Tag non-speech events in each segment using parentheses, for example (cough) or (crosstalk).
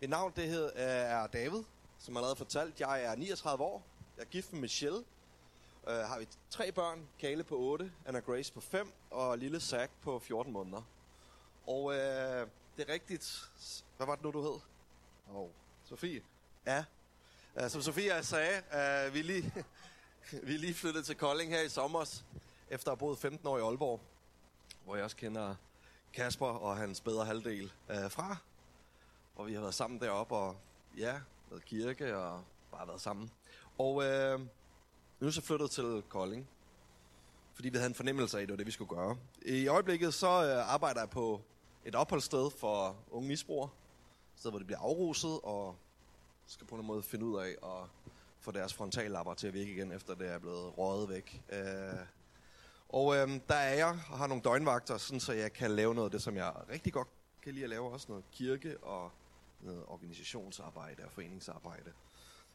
Mit navn det hed, øh, er David, som jeg allerede fortalt. Jeg er 39 år. Jeg er gift med Michelle. Uh, har vi tre børn. Kale på 8, Anna Grace på 5 og lille Zach på 14 måneder. Og uh, det er rigtigt. Hvad var det nu, du hed? Oh. Sofie. Ja. Uh, som Sofie sagde, uh, vi, er lige, (laughs) vi er lige flyttet til Kolding her i sommer, efter at have boet 15 år i Aalborg, hvor jeg også kender Kasper og hans bedre halvdel uh, fra. Og vi har været sammen deroppe og ja, været kirke og bare været sammen. Og øh, nu er så flyttet til Kolding, fordi vi havde en fornemmelse af, at det var det, vi skulle gøre. I øjeblikket så øh, arbejder jeg på et opholdssted for unge misbrugere. Et sted, hvor de bliver afruset og skal på en måde finde ud af at få deres frontallapper til at virke igen, efter det er blevet røget væk. Øh, og øh, der er jeg og har nogle døgnvagter, sådan så jeg kan lave noget af det, som jeg rigtig godt kan lide at lave. Også noget kirke og noget organisationsarbejde og foreningsarbejde.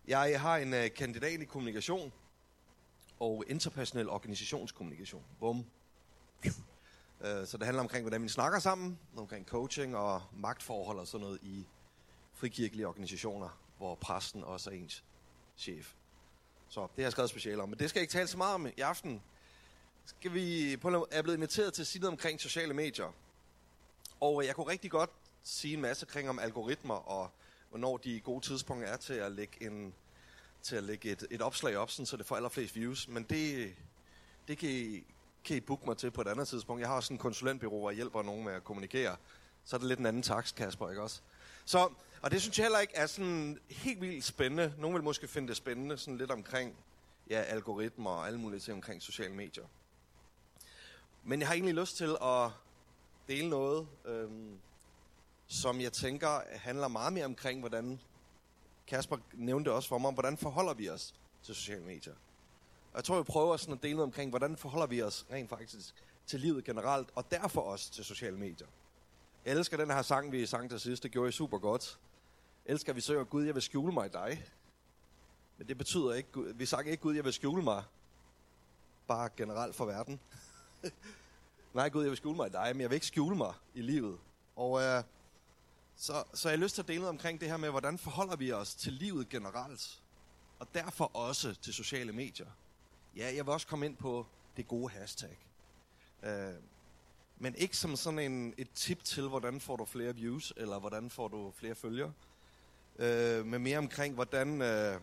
Jeg har en øh, kandidat i kommunikation og interpersonel organisationskommunikation. Bum. Øh, så det handler omkring, hvordan vi snakker sammen, omkring coaching og magtforhold og sådan noget i frikirkelige organisationer, hvor præsten også er ens chef. Så det har jeg skrevet specielt om. Men det skal jeg ikke tale så meget om i aften. Skal vi på jeg er blevet inviteret til at sige noget omkring sociale medier. Og øh, jeg kunne rigtig godt sige en masse kring om algoritmer og hvornår de gode tidspunkter er til at lægge, en, til at lægge et, et opslag op, sådan, så det får allerflest views. Men det, det kan, I, kan I booke mig til på et andet tidspunkt. Jeg har også en konsulentbyrå, og hjælper nogen med at kommunikere. Så er det lidt en anden takst, Kasper, ikke også? Så, og det synes jeg heller ikke er sådan helt vildt spændende. Nogle vil måske finde det spændende, sådan lidt omkring ja, algoritmer og alle mulige ting omkring sociale medier. Men jeg har egentlig lyst til at dele noget, øhm, som jeg tænker handler meget mere omkring, hvordan Kasper nævnte også for mig, hvordan forholder vi os til sociale medier. Og jeg tror, vi prøver sådan at dele noget omkring, hvordan forholder vi os rent faktisk til livet generelt, og derfor også til sociale medier. Jeg elsker den her sang, vi sang til sidst. Det gjorde jeg super godt. Jeg elsker, at vi søger, Gud, jeg vil skjule mig i dig. Men det betyder ikke, vi sang ikke, Gud, jeg vil skjule mig. Bare generelt for verden. (laughs) Nej, Gud, jeg vil skjule mig i dig, men jeg vil ikke skjule mig i livet. Og øh, så, så jeg har lyst til at dele noget omkring det her med, hvordan forholder vi os til livet generelt. Og derfor også til sociale medier. Ja, jeg vil også komme ind på det gode hashtag. Øh, men ikke som sådan en, et tip til, hvordan får du flere views, eller hvordan får du flere følgere. Øh, men mere omkring, hvordan, øh,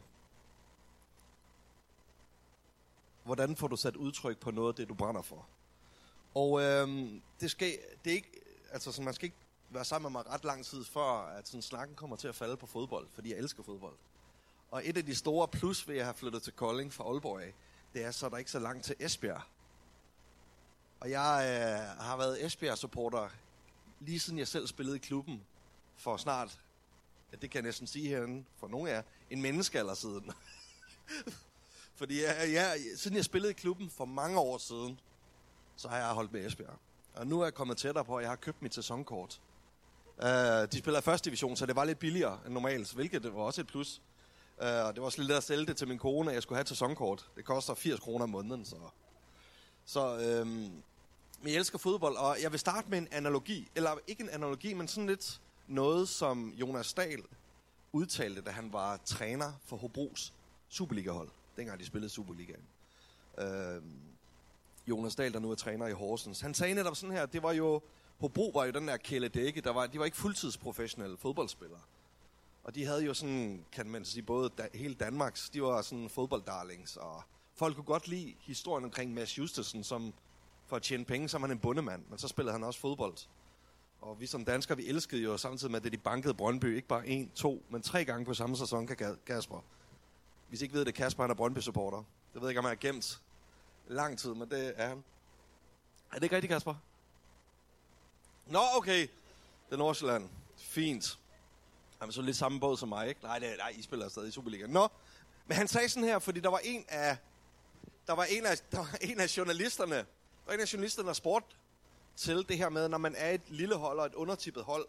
hvordan får du sat udtryk på noget af det, du brænder for. Og øh, det, skal, det er ikke, altså, så man skal ikke være sammen med mig ret lang tid før, at sådan snakken kommer til at falde på fodbold, fordi jeg elsker fodbold. Og et af de store plus ved at have flyttet til Kolding fra Aalborg af, det er så, at der ikke så langt til Esbjerg. Og jeg øh, har været Esbjerg-supporter lige siden jeg selv spillede i klubben for snart, ja, det kan jeg næsten sige herinde for nogle af jer, en menneskealder siden. (laughs) Fordi jeg, jeg, siden jeg spillede i klubben for mange år siden, så har jeg holdt med Esbjerg. Og nu er jeg kommet tættere på, at jeg har købt mit sæsonkort. Uh, de spiller første division, så det var lidt billigere end normalt, hvilket det var også et plus. Uh, og det var også lidt at sælge det til min kone, at jeg skulle have et sæsonkort. Det koster 80 kroner om måneden, så... Så, øhm, men jeg elsker fodbold, og jeg vil starte med en analogi. Eller ikke en analogi, men sådan lidt noget, som Jonas Dahl udtalte, da han var træner for Hobros Superliga-hold. Dengang de spillede Superligaen. Øhm, Jonas Dahl, der nu er træner i Horsens. Han sagde netop sådan her, det var jo, Hobro var jo den der kæle dække, der var, de var ikke fuldtidsprofessionelle fodboldspillere. Og de havde jo sådan, kan man sige, både da, hele Danmarks, de var sådan fodbolddarlings, og folk kunne godt lide historien omkring Mads Justesen, som for at tjene penge, så var han en bundemand, men så spillede han også fodbold. Og vi som danskere, vi elskede jo samtidig med, at de bankede Brøndby, ikke bare en, to, men tre gange på samme sæson, kan Kasper. Hvis I ikke ved det, Kasper han er Brøndby-supporter. Det ved jeg ikke, om han er gemt lang tid, men det er han. Er det ikke rigtigt, Kasper? Nå, okay. Det er Nordsjælland. Fint. Han er så lidt samme båd som mig, ikke? Nej, det, nej, I spiller stadig i Superligaen. Nå, men han sagde sådan her, fordi der var en af, der var en af, der var en af journalisterne, der var en af journalisterne, der spurgte til det her med, når man er et lille hold og et undertippet hold,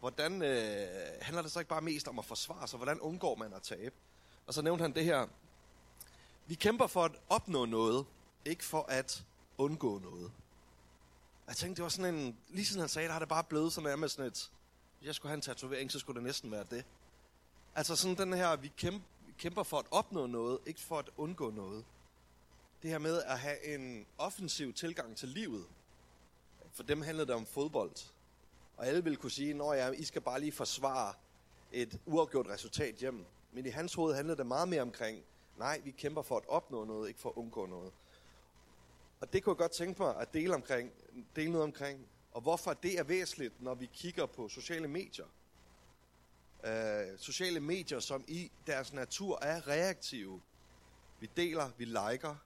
hvordan øh, handler det så ikke bare mest om at forsvare sig? Hvordan undgår man at tabe? Og så nævnte han det her. Vi kæmper for at opnå noget, ikke for at undgå noget. Jeg tænkte, det var sådan en... Lige siden han sagde det, har det bare blevet sådan nærmest sådan et Hvis jeg skulle have en tatovering, så skulle det næsten være det. Altså sådan den her, vi kæmper, vi kæmper for at opnå noget, ikke for at undgå noget. Det her med at have en offensiv tilgang til livet. For dem handlede det om fodbold. Og alle ville kunne sige, at ja, I skal bare lige forsvare et uafgjort resultat hjem. Men i hans hoved handlede det meget mere omkring, nej, vi kæmper for at opnå noget, ikke for at undgå noget. Og det kunne jeg godt tænke mig at dele, omkring, dele noget omkring. Og hvorfor det er væsentligt, når vi kigger på sociale medier. Øh, sociale medier, som i deres natur er reaktive. Vi deler, vi liker,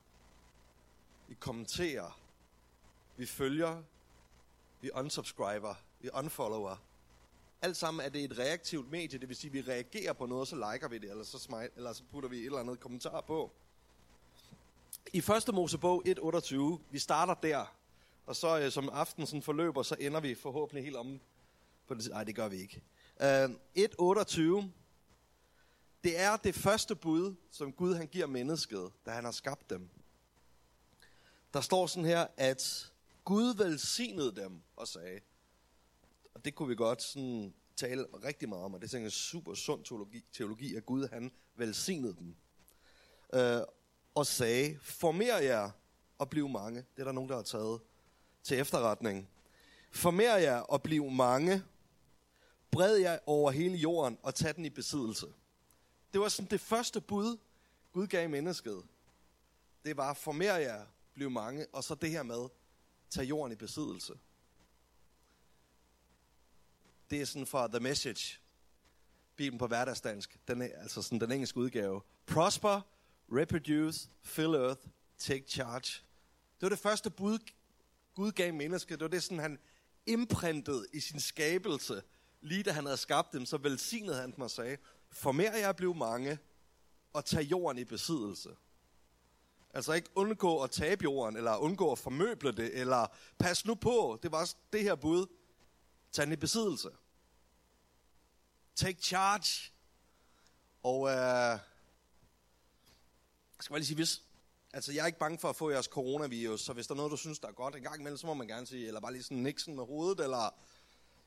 vi kommenterer, vi følger, vi unsubscriber, vi unfollower. Alt sammen er det et reaktivt medie, det vil sige, at vi reagerer på noget, så liker vi det, eller så, smile, eller så putter vi et eller andet kommentar på. I første Mosebog 1.28, vi starter der, og så øh, som aften sådan forløber, så ender vi forhåbentlig helt om på det. Nej, det gør vi ikke. Øh, uh, 1.28, det er det første bud, som Gud han giver mennesket, da han har skabt dem. Der står sådan her, at Gud velsignede dem og sagde, og det kunne vi godt sådan tale rigtig meget om, og det er en super sund teologi, teologi, at Gud han velsignede dem. Øh, og sagde, former jer og bliv mange. Det er der nogen, der har taget til efterretning. Former jer og bliv mange. Bred jer over hele jorden og tag den i besiddelse. Det var sådan det første bud, Gud gav mennesket. Det var, former jer, bliv mange, og så det her med, tag jorden i besiddelse. Det er sådan fra The Message, Bibelen på hverdagsdansk, den er, altså sådan den engelske udgave. Prosper, reproduce, fill earth, take charge. Det var det første bud, Gud gav mennesket. Det var det, sådan, han imprintede i sin skabelse. Lige da han havde skabt dem, så velsignede han dem og sagde, former jeg blev mange, og tag jorden i besiddelse. Altså ikke undgå at tabe jorden, eller undgå at formøble det, eller pas nu på, det var også det her bud. Tag den i besiddelse. Take charge. Og øh, skal bare lige sige, hvis, altså jeg er ikke bange for at få jeres coronavirus, så hvis der er noget, du synes, der er godt en gang imellem, så må man gerne sige, eller bare lige sådan niksen med hovedet, eller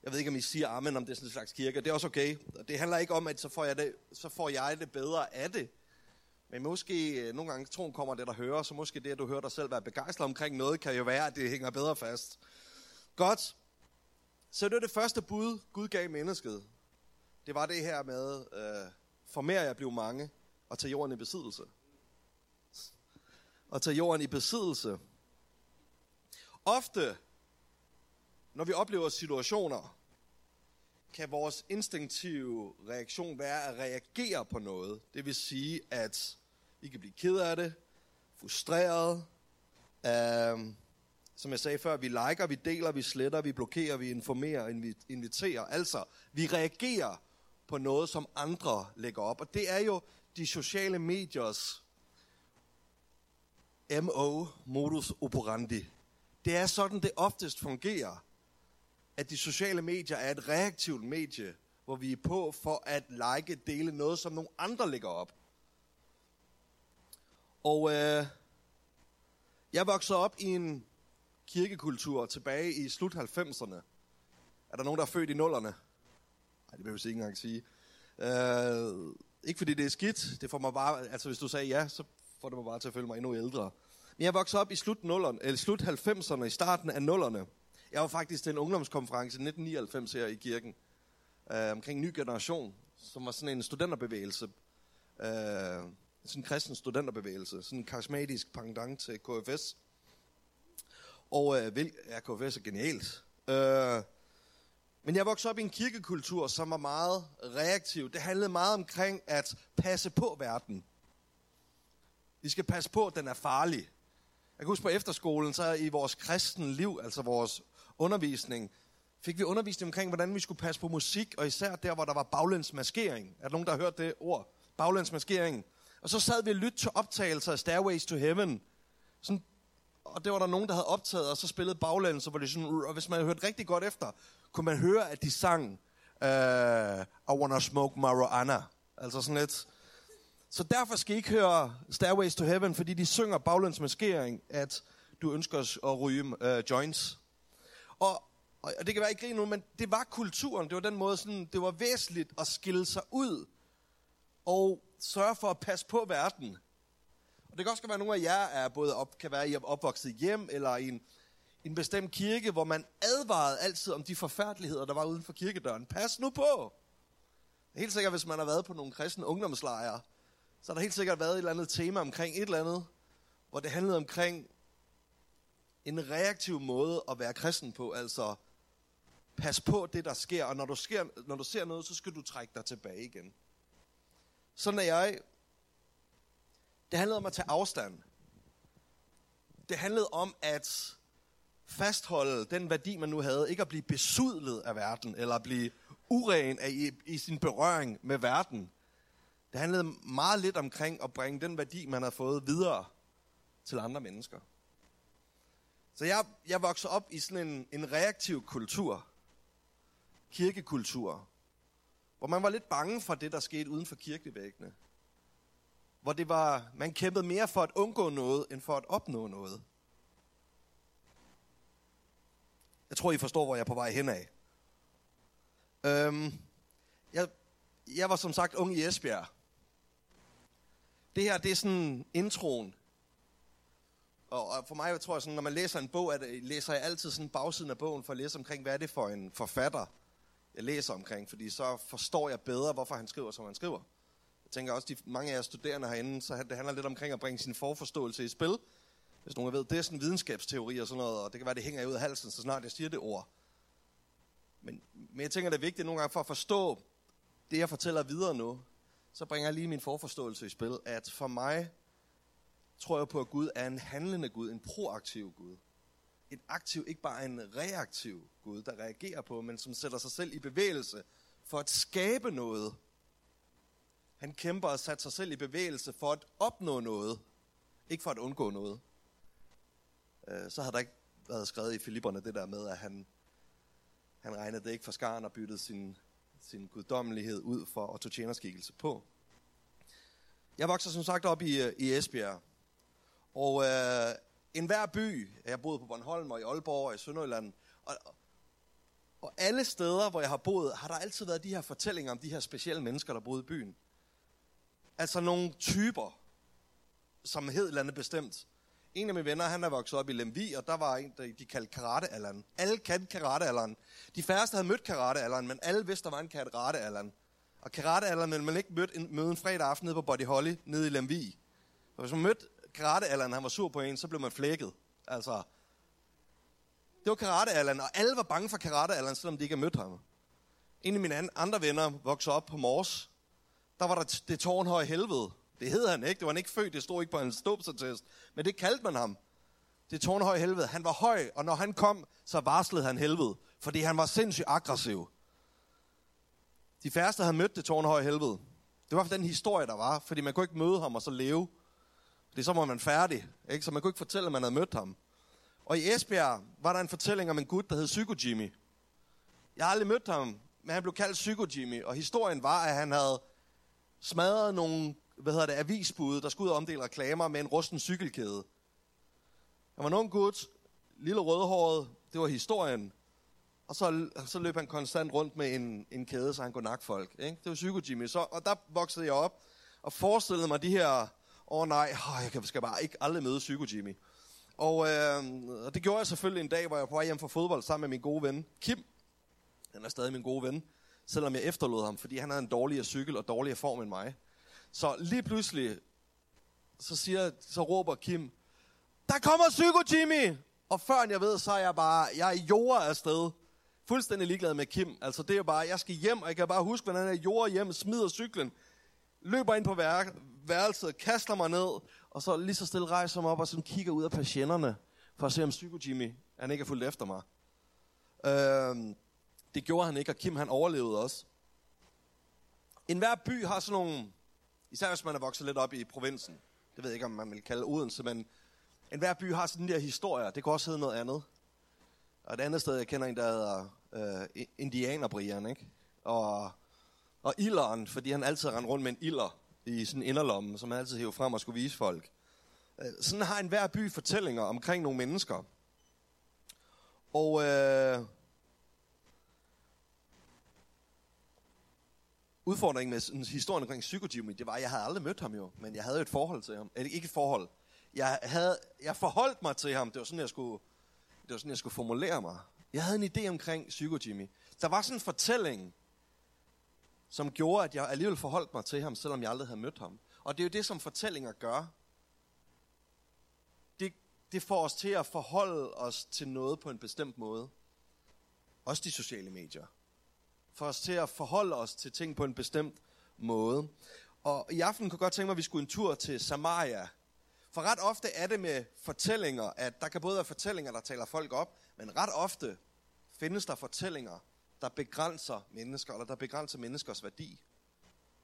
jeg ved ikke, om I siger amen, om det er sådan en slags kirke. Det er også okay. Det handler ikke om, at så får jeg det, så får jeg det bedre af det. Men måske øh, nogle gange troen kommer det, der hører, så måske det, at du hører dig selv være begejstret omkring noget, kan jo være, at det hænger bedre fast. Godt. Så det var det første bud, Gud gav mennesket. Det var det her med, øh, former jeg blev mange, og tage jorden i besiddelse. Og tage jorden i besiddelse. Ofte, når vi oplever situationer, kan vores instinktive reaktion være at reagere på noget. Det vil sige, at vi kan blive ked af det, frustreret. Uh, som jeg sagde før, vi liker, vi deler, vi sletter, vi blokerer, vi informerer, vi inviterer. Altså, vi reagerer på noget, som andre lægger op. Og det er jo de sociale mediers MO, modus operandi. Det er sådan, det oftest fungerer at de sociale medier er et reaktivt medie, hvor vi er på for at like, dele noget, som nogle andre lægger op. Og øh, jeg voksede op i en kirkekultur tilbage i slut 90'erne. Er der nogen, der er født i nullerne? Nej, det vil jeg ikke engang sige. Øh, ikke fordi det er skidt. Det får mig bare, altså hvis du sagde ja, så får det mig bare til at føle mig endnu ældre. Men jeg voksede op i slut, nullerne, eller slut 90'erne, i starten af 0'erne. Jeg var faktisk til en ungdomskonference i 1999 her i kirken, øh, omkring ny generation, som var sådan en studenterbevægelse. Øh, sådan en kristen studenterbevægelse. Sådan en karismatisk pangdang til KFS. Og øh, vil, ja, KFS er genialt. Øh, men jeg voksede op i en kirkekultur, som var meget reaktiv. Det handlede meget omkring at passe på verden. Vi skal passe på, at den er farlig. Jeg kan huske på efterskolen, så i vores kristne liv, altså vores undervisning, fik vi undervisning omkring, hvordan vi skulle passe på musik, og især der, hvor der var baglænsmaskering. Er der nogen, der har hørt det ord? Baglænsmaskering. Og så sad vi og lyttede til optagelser af Stairways to Heaven. Sådan, og det var der nogen, der havde optaget, og så spillede baglæns, så var det sådan, og hvis man hørte rigtig godt efter, kunne man høre, at de sang, uh, I wanna smoke marijuana. Altså sådan lidt. Så derfor skal I ikke høre Stairways to Heaven, fordi de synger baglænsmaskering, at du ønsker at ryge uh, joints. Og Og og det kan være ikke nu, men det var kulturen. Det var den måde, sådan, det var væsentligt at skille sig ud og sørge for at passe på verden. Og det kan også være, at nogle af jer er både op, kan være i opvokset hjem, eller i en, en bestemt kirke, hvor man advarede altid om de forfærdeligheder, der var uden for kirkedøren. Pas nu på! Helt sikkert, hvis man har været på nogle kristne ungdomslejre, så har der helt sikkert været et eller andet tema omkring et eller andet, hvor det handlede omkring en reaktiv måde at være kristen på, altså pas på det, der sker, og når du, sker, når du ser noget, så skal du trække dig tilbage igen. Sådan er jeg. Det handlede om at tage afstand. Det handlede om at fastholde den værdi, man nu havde. Ikke at blive besudlet af verden, eller at blive uren af, i, i sin berøring med verden. Det handlede meget lidt omkring at bringe den værdi, man har fået videre til andre mennesker. Så jeg, jeg voksede op i sådan en, en reaktiv kultur. Kirkekultur. Hvor man var lidt bange for det, der skete uden for kirkevæggene. Hvor det var, man kæmpede mere for at undgå noget, end for at opnå noget. Jeg tror, I forstår, hvor jeg er på vej hen af. Øhm, jeg, jeg var som sagt ung i Esbjerg. Det her, det er sådan introen. Og, og for mig, jeg tror jeg, sådan, når man læser en bog, at, læser jeg altid sådan bagsiden af bogen for at læse omkring, hvad er det for en forfatter, jeg læser omkring. Fordi så forstår jeg bedre, hvorfor han skriver, som han skriver. Jeg tænker også, de mange af jer studerende herinde, så det handler lidt omkring at bringe sin forforståelse i spil. Hvis nogen ved, det er sådan videnskabsteori og sådan noget, og det kan være, det hænger ud af halsen, så snart jeg siger det ord. Men, men jeg tænker, det er vigtigt nogle gange for at forstå det, jeg fortæller videre nu, så bringer jeg lige min forforståelse i spil, at for mig tror jeg på, at Gud er en handlende Gud, en proaktiv Gud. En aktiv, ikke bare en reaktiv Gud, der reagerer på, men som sætter sig selv i bevægelse for at skabe noget. Han kæmper og sætter sig selv i bevægelse for at opnå noget, ikke for at undgå noget. Øh, så har der ikke været skrevet i Filipperne det der med, at han, han regnede det ikke for skaren og byttede sin, sin guddommelighed ud for at tog tjenerskikkelse på. Jeg vokser som sagt op i, øh, i Esbjerg. Og øh, enhver by, jeg boede på Bornholm og i Aalborg og i Sønderjylland, og, og alle steder, hvor jeg har boet, har der altid været de her fortællinger om de her specielle mennesker, der boede i byen. Altså nogle typer, som hed et eller andet bestemt. En af mine venner, han er vokset op i Lemvi, og der var en, der de kaldte karate Alle kendte karate De færreste havde mødt karate men alle vidste, der var en karate Og karate ville man ikke møde en, møde en fredag aften nede på Body Holly, nede i Lemvi. Og hvis man mødte karate han var sur på en, så blev man flækket. Altså, det var karate og alle var bange for karate selvom de ikke havde mødt ham. En af mine andre venner voksede op på Mors. Der var der det tårnhøje helvede. Det hed han ikke. Det var han ikke født. Det stod ikke på en ståbsattest. Men det kaldte man ham. Det tårnhøje helvede. Han var høj, og når han kom, så varslede han helvede. Fordi han var sindssygt aggressiv. De færreste havde mødt det tårnhøje helvede. Det var for den historie, der var. Fordi man kunne ikke møde ham og så leve. Fordi så var man færdig. Ikke? Så man kunne ikke fortælle, at man havde mødt ham. Og i Esbjerg var der en fortælling om en gut, der hed Psycho Jimmy. Jeg har aldrig mødt ham, men han blev kaldt Psycho Jimmy. Og historien var, at han havde smadret nogle hvad hedder det, avisbud, der skulle ud og omdele reklamer med en rusten cykelkæde. Han var en ung gut, lille rødhåret, det var historien. Og så, så løb han konstant rundt med en, en kæde, så han kunne nakke folk. Ikke? Det var Psyko Jimmy. Så, og der voksede jeg op og forestillede mig de her, åh oh, nej, oh, jeg skal bare ikke aldrig møde Psyko Jimmy. Og, øh, og det gjorde jeg selvfølgelig en dag, hvor jeg var på vej hjem fra fodbold sammen med min gode ven, Kim. Han er stadig min gode ven, selvom jeg efterlod ham, fordi han havde en dårligere cykel og dårligere form end mig. Så lige pludselig, så, siger, så råber Kim, der kommer Psyko Jimmy! Og før jeg ved, så er jeg bare, jeg er jorder afsted. Fuldstændig ligeglad med Kim. Altså det er bare, jeg skal hjem, og jeg kan bare huske, hvordan jeg jorder hjem, smider cyklen, løber ind på vær- værelset, kaster mig ned, og så lige så stille rejser mig op og sådan kigger ud af patienterne, for at se om Psyko Jimmy, han ikke er fuldt efter mig. Øhm, det gjorde han ikke, og Kim han overlevede også. En hver by har sådan nogle Især hvis man er vokset lidt op i provinsen. Det ved jeg ikke, om man vil kalde Odense, men en hver by har sådan der historier. Det kan også hedde noget andet. Og et andet sted, jeg kender en, der hedder øh, Indianerbrian, ikke? Og, og ilderen, fordi han altid rendte rundt med en ilder i sådan en inderlomme, som han altid hævde frem og skulle vise folk. Øh, sådan har en hver by fortællinger omkring nogle mennesker. Og øh, udfordringen med sådan, historien omkring Psycho Jimmy, det var, at jeg havde aldrig mødt ham jo, men jeg havde et forhold til ham. Eller ikke et forhold. Jeg, havde, jeg forholdt mig til ham. Det var sådan, jeg skulle, det var sådan, jeg skulle formulere mig. Jeg havde en idé omkring Psycho Jimmy. Der var sådan en fortælling, som gjorde, at jeg alligevel forholdt mig til ham, selvom jeg aldrig havde mødt ham. Og det er jo det, som fortællinger gør. Det, det får os til at forholde os til noget på en bestemt måde. Også de sociale medier. For os til at forholde os til ting på en bestemt måde. Og i aften kunne jeg godt tænke mig, at vi skulle en tur til Samaria. For ret ofte er det med fortællinger, at der kan både være fortællinger, der taler folk op, men ret ofte findes der fortællinger, der begrænser mennesker, eller der begrænser menneskers værdi.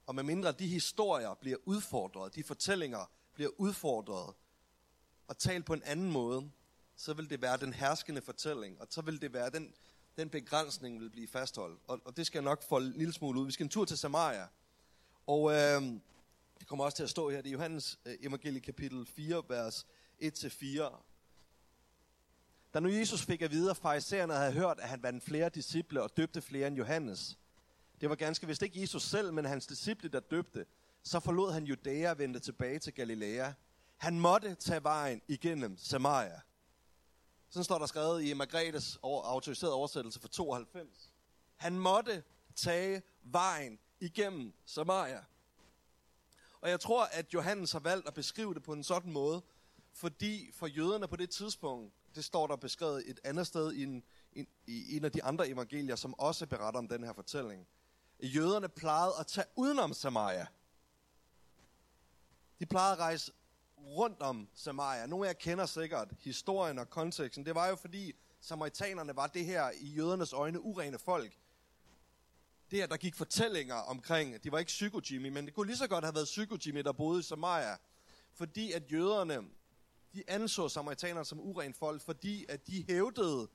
Og med mindre de historier bliver udfordret, de fortællinger bliver udfordret, og talt på en anden måde, så vil det være den herskende fortælling, og så vil det være den, den begrænsning vil blive fastholdt. Og, og det skal jeg nok få en lille smule ud. Vi skal en tur til Samaria. Og øh, det kommer også til at stå her, det er Johannes øh, evangelie kapitel 4, vers 1-4. Da nu Jesus fik at vide, at farisæerne havde hørt, at han vandt flere disciple og døbte flere end Johannes. Det var ganske vist ikke Jesus selv, men hans disciple, der døbte. Så forlod han Judæa og vendte tilbage til Galilea. Han måtte tage vejen igennem Samaria. Sådan står der skrevet i Margrethes autoriserede oversættelse for 92. Han måtte tage vejen igennem Samaria. Og jeg tror, at Johannes har valgt at beskrive det på en sådan måde, fordi for jøderne på det tidspunkt, det står der beskrevet et andet sted i en, en, i en af de andre evangelier, som også beretter om den her fortælling. Jøderne plejede at tage udenom Samaria. De plejede at rejse rundt om Samaria. Nogle af jer kender sikkert historien og konteksten. Det var jo fordi samaritanerne var det her i jødernes øjne urene folk. Det her, der gik fortællinger omkring, de var ikke psykojimmy, men det kunne lige så godt have været psykojimmy, der boede i Samaria. Fordi at jøderne, de anså samaritanerne som urene folk, fordi at de hævdede,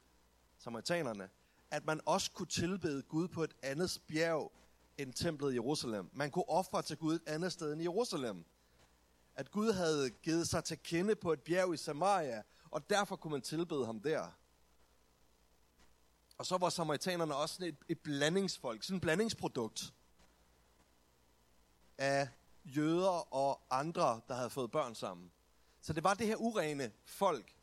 samaritanerne, at man også kunne tilbede Gud på et andet bjerg end templet i Jerusalem. Man kunne ofre til Gud et andet sted end i Jerusalem. At Gud havde givet sig til kende på et bjerg i Samaria, og derfor kunne man tilbede ham der. Og så var samaritanerne også sådan et, et blandingsfolk, sådan et blandingsprodukt af jøder og andre, der havde fået børn sammen. Så det var det her urene folk.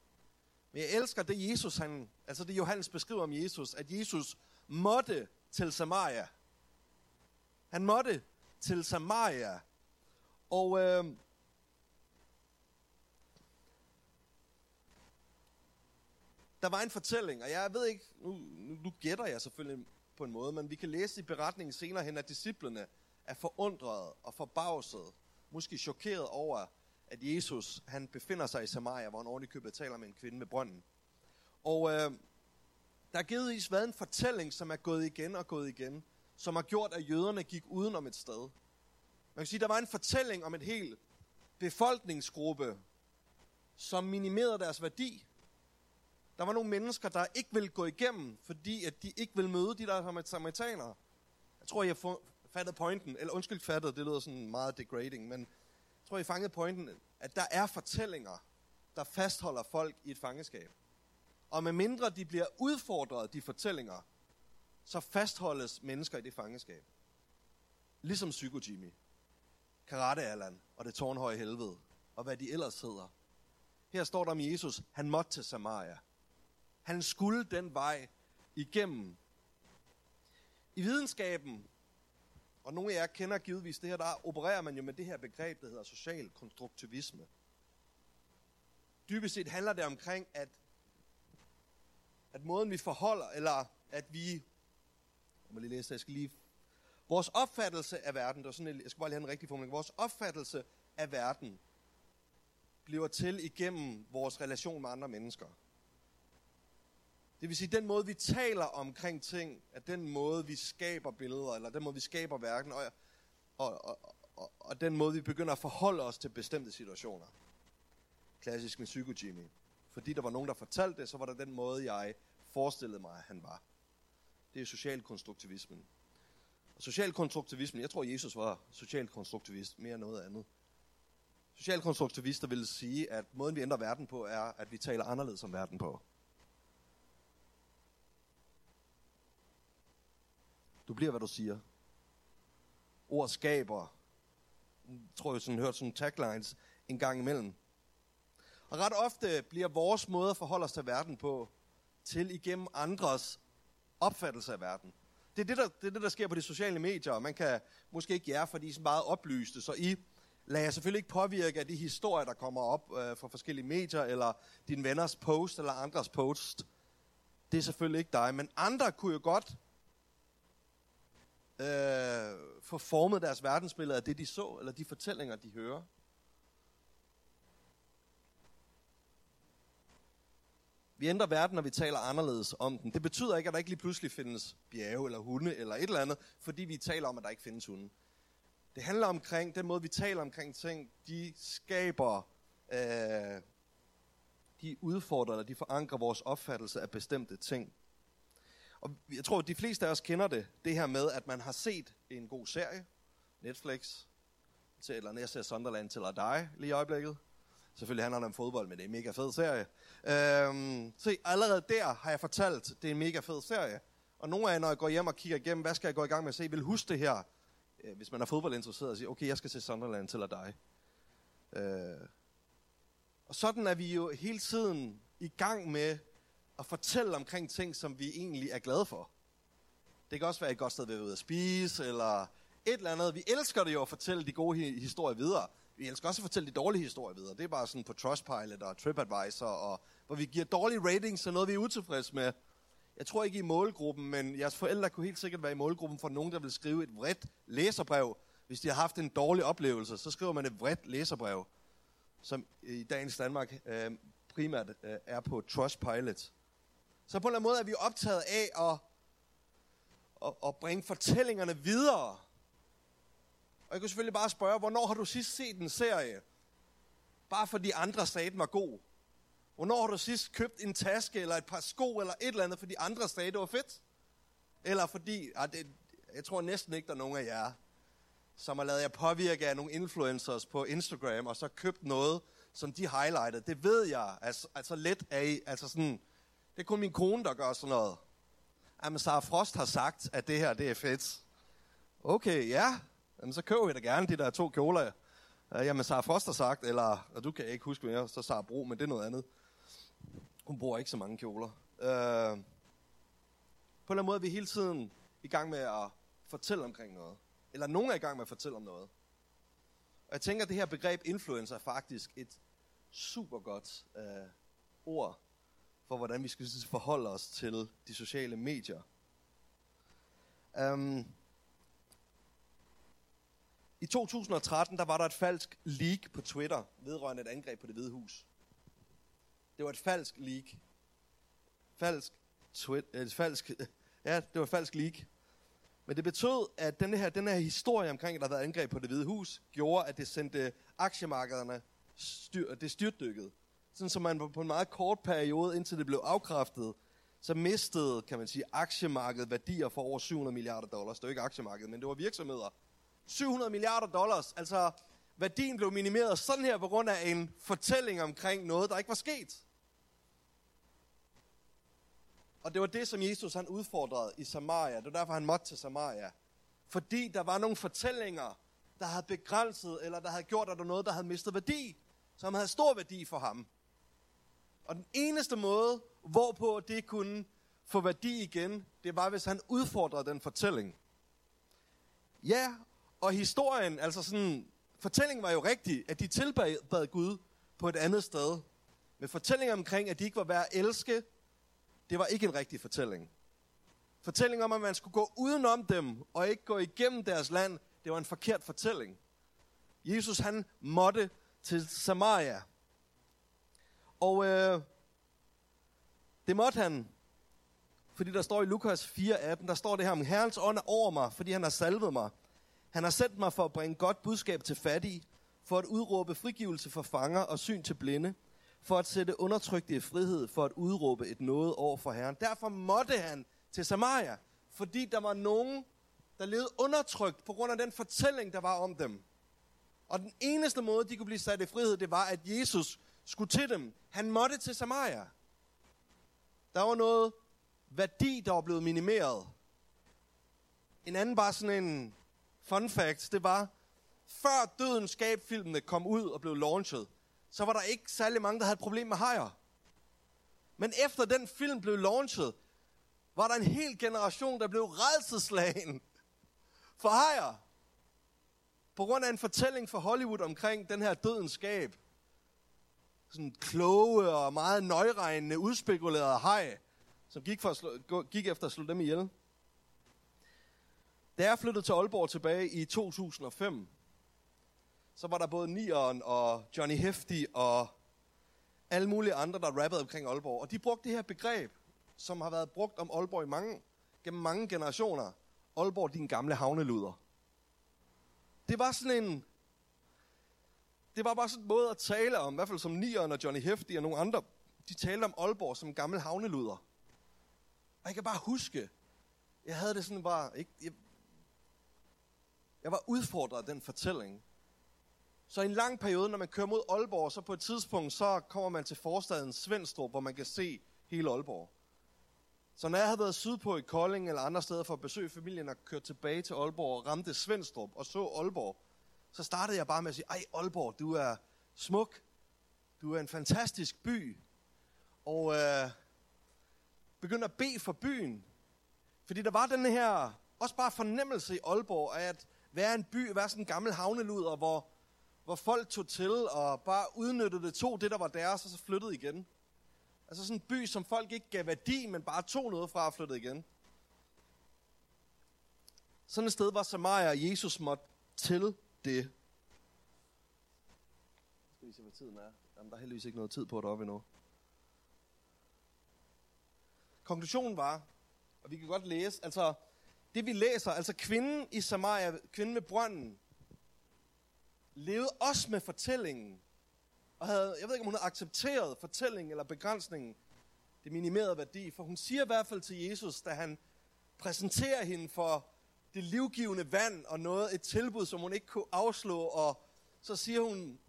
Men jeg elsker det Jesus, han, altså det Johannes beskriver om Jesus, at Jesus måtte til Samaria. Han måtte til Samaria. Og øh, der var en fortælling, og jeg ved ikke, nu, nu, nu gætter jeg selvfølgelig på en måde, men vi kan læse i beretningen senere hen, at disciplene er forundret og forbavset, måske chokeret over, at Jesus han befinder sig i Samaria, hvor han ordentligt købet taler med en kvinde med brønden. Og øh, der er givetvis været en fortælling, som er gået igen og gået igen, som har gjort, at jøderne gik udenom et sted. Man kan sige, der var en fortælling om et helt befolkningsgruppe, som minimerede deres værdi. Der var nogle mennesker, der ikke ville gå igennem, fordi at de ikke ville møde de der samaritanere. Jeg tror, jeg fattede pointen, eller undskyld fattede, det lyder sådan meget degrading, men jeg tror, I fangede pointen, at der er fortællinger, der fastholder folk i et fangeskab. Og med mindre de bliver udfordret, de fortællinger, så fastholdes mennesker i det fangeskab. Ligesom Psycho Jimmy, Karate Allan og det tårnhøje helvede, og hvad de ellers hedder. Her står der om Jesus, han måtte til Samaria. Han skulle den vej igennem. I videnskaben og nogle af jer kender givetvis det her, der opererer man jo med det her begreb, der hedder social konstruktivisme. Dybest set handler det omkring, at, at måden vi forholder, eller at vi, jeg må lige læse, jeg skal lige, vores opfattelse af verden, der sådan, jeg skal bare lige have en rigtig formulering, vores opfattelse af verden bliver til igennem vores relation med andre mennesker. Det vil sige, den måde, vi taler omkring ting, er den måde, vi skaber billeder, eller den måde, vi skaber verden, og, og, og, og, og den måde, vi begynder at forholde os til bestemte situationer. Klassisk med psykogimi. Fordi der var nogen, der fortalte det, så var det den måde, jeg forestillede mig, at han var. Det er socialkonstruktivismen. Og socialkonstruktivismen, jeg tror, Jesus var socialkonstruktivist mere end noget andet. Socialkonstruktivister vil sige, at måden, vi ændrer verden på, er, at vi taler anderledes om verden på. Du bliver, hvad du siger. Ord skaber. Jeg tror jeg sådan hørt sådan taglines en gang imellem. Og ret ofte bliver vores måde at forholde os til verden på, til igennem andres opfattelse af verden. Det er det, der, det er det, der sker på de sociale medier. og Man kan måske ikke jer, fordi I er så meget oplyste, så I lader jeg selvfølgelig ikke påvirke af de historier, der kommer op øh, fra forskellige medier, eller din venners post, eller andres post. Det er selvfølgelig ikke dig, men andre kunne jo godt øh, får formet deres verdensbillede af det, de så, eller de fortællinger, de hører. Vi ændrer verden, når vi taler anderledes om den. Det betyder ikke, at der ikke lige pludselig findes bjerge eller hunde eller et eller andet, fordi vi taler om, at der ikke findes hunde. Det handler omkring, den måde vi taler omkring ting, de skaber, øh, de udfordrer, eller de forankrer vores opfattelse af bestemte ting. Og jeg tror, at de fleste af os kender det, det her med, at man har set en god serie, Netflix, til, eller jeg ser Sunderland til at dig lige i øjeblikket. Selvfølgelig handler det om fodbold, men det er en mega fed serie. Øhm, se, allerede der har jeg fortalt, det er en mega fed serie. Og nogle af jer, når jeg går hjem og kigger igennem, hvad skal jeg gå i gang med at se, vil huske det her, øh, hvis man er fodboldinteresseret, og siger, okay, jeg skal se Sunderland til at dig. Øh, og sådan er vi jo hele tiden i gang med at fortælle omkring ting, som vi egentlig er glade for. Det kan også være et godt sted, vi er ude at spise, eller et eller andet. Vi elsker det jo at fortælle de gode historier videre. Vi elsker også at fortælle de dårlige historier videre. Det er bare sådan på Trustpilot og TripAdvisor, og, hvor vi giver dårlige ratings og noget, vi er utilfredse med. Jeg tror ikke i målgruppen, men jeres forældre kunne helt sikkert være i målgruppen for nogen, der vil skrive et vredt læserbrev. Hvis de har haft en dårlig oplevelse, så skriver man et vredt læserbrev, som i dagens Danmark øh, primært øh, er på Trustpilot. Så på en eller anden måde er vi optaget af at, at, at bringe fortællingerne videre. Og jeg kunne selvfølgelig bare spørge, hvornår har du sidst set en serie? Bare fordi andre sagde, den var god. Hvornår har du sidst købt en taske, eller et par sko, eller et eller andet, fordi andre sagde, det var fedt? Eller fordi, ah, det, jeg tror næsten ikke, der er nogen af jer, som har lavet jer påvirke af nogle influencers på Instagram, og så købt noget, som de highlightede. Det ved jeg, altså, altså let af, altså sådan, det er kun min kone, der gør sådan noget. Jamen, Sara Frost har sagt, at det her, det er fedt. Okay, ja. Jamen, så køber jeg da gerne de der to kjoler. Øh, jamen, Sara Frost har sagt, eller, og du kan ikke huske mere, så Sara Bro, men det er noget andet. Hun bruger ikke så mange kjoler. Øh, på en eller anden måde er vi hele tiden i gang med at fortælle omkring noget. Eller nogen er i gang med at fortælle om noget. Og jeg tænker, at det her begreb influencer er faktisk et super godt øh, ord for, hvordan vi skal forholde os til de sociale medier. Um, I 2013 der var der et falsk leak på Twitter vedrørende et angreb på det hvide hus. Det var et falsk leak. Falsk tweet, et øh, falsk, (laughs) ja, det var et falsk leak. Men det betød, at den her, den her historie omkring, at der havde været angreb på det hvide hus, gjorde, at det sendte aktiemarkederne, styr, det styrtdykkede sådan som man på en meget kort periode, indtil det blev afkræftet, så mistede, kan man sige, aktiemarkedet værdier for over 700 milliarder dollars. Det var ikke aktiemarkedet, men det var virksomheder. 700 milliarder dollars, altså værdien blev minimeret sådan her på grund af en fortælling omkring noget, der ikke var sket. Og det var det, som Jesus han udfordrede i Samaria. Det var derfor, han måtte til Samaria. Fordi der var nogle fortællinger, der havde begrænset, eller der havde gjort, at der var noget, der havde mistet værdi, som havde stor værdi for ham. Og den eneste måde, hvorpå det kunne få værdi igen, det var, hvis han udfordrede den fortælling. Ja, og historien, altså sådan, fortællingen var jo rigtig, at de tilbad Gud på et andet sted. Men fortællingen omkring, at de ikke var værd at elske, det var ikke en rigtig fortælling. Fortællingen om, at man skulle gå udenom dem, og ikke gå igennem deres land, det var en forkert fortælling. Jesus han måtte til Samaria. Og øh, det måtte han, fordi der står i Lukas 4:18, der står det her om, Herrens ånd er over mig, fordi han har salvet mig. Han har sendt mig for at bringe godt budskab til fattige, for at udråbe frigivelse for fanger og syn til blinde, for at sætte undertrykte i frihed, for at udråbe et noget over for Herren. Derfor måtte han til Samaria, fordi der var nogen, der levede undertrykt på grund af den fortælling, der var om dem. Og den eneste måde, de kunne blive sat i frihed, det var, at Jesus skulle til dem. Han måtte til Samaria. Der var noget værdi, der var blevet minimeret. En anden bare sådan en fun fact, det var, før Døden skab-filmene kom ud og blev launchet, så var der ikke særlig mange, der havde et problem med hajer. Men efter den film blev launchet, var der en hel generation, der blev redselslagen for hajer. På grund af en fortælling fra Hollywood omkring den her dødens skab. Sådan kloge og meget nøjregnende, udspekulerede haj, som gik, for at slå, gik efter at slå dem ihjel. Da jeg flyttede til Aalborg tilbage i 2005, så var der både Nieren og Johnny Hefti og alle mulige andre, der rappede omkring Aalborg. Og de brugte det her begreb, som har været brugt om Aalborg i mange, gennem mange generationer. Aalborg, din gamle havneluder. Det var sådan en... Det var bare sådan en måde at tale om, i hvert fald som Nieren og Johnny Hefti og nogle andre, de talte om Aalborg som gammel havneluder. Og jeg kan bare huske, jeg havde det sådan bare, ikke, jeg, jeg var udfordret af den fortælling. Så i en lang periode, når man kører mod Aalborg, så på et tidspunkt, så kommer man til forstaden Svendstrup, hvor man kan se hele Aalborg. Så når jeg havde været sydpå i Kolding eller andre steder for at besøge familien og kørt tilbage til Aalborg og ramte Svendstrup og så Aalborg, så startede jeg bare med at sige, ej Aalborg, du er smuk. Du er en fantastisk by. Og øh, begyndte at bede for byen. Fordi der var den her, også bare fornemmelse i Aalborg af at være en by, være sådan en gammel havneluder, hvor, hvor folk tog til og bare udnyttede det, tog det, der var deres, og så flyttede igen. Altså sådan en by, som folk ikke gav værdi, men bare tog noget fra og flyttede igen. Sådan et sted var Samaria, og Jesus måtte til det. Skal vi se, hvad tiden er? Jamen, der er heldigvis ikke noget tid på deroppe endnu. Konklusionen var, og vi kan godt læse, altså det vi læser, altså kvinden i Samaria, kvinden med brønden, levede også med fortællingen og havde, jeg ved ikke, om hun havde accepteret fortællingen eller begrænsningen, det minimerede værdi. For hun siger i hvert fald til Jesus, da han præsenterer hende for det livgivende vand og noget, et tilbud, som hun ikke kunne afslå, og så siger hun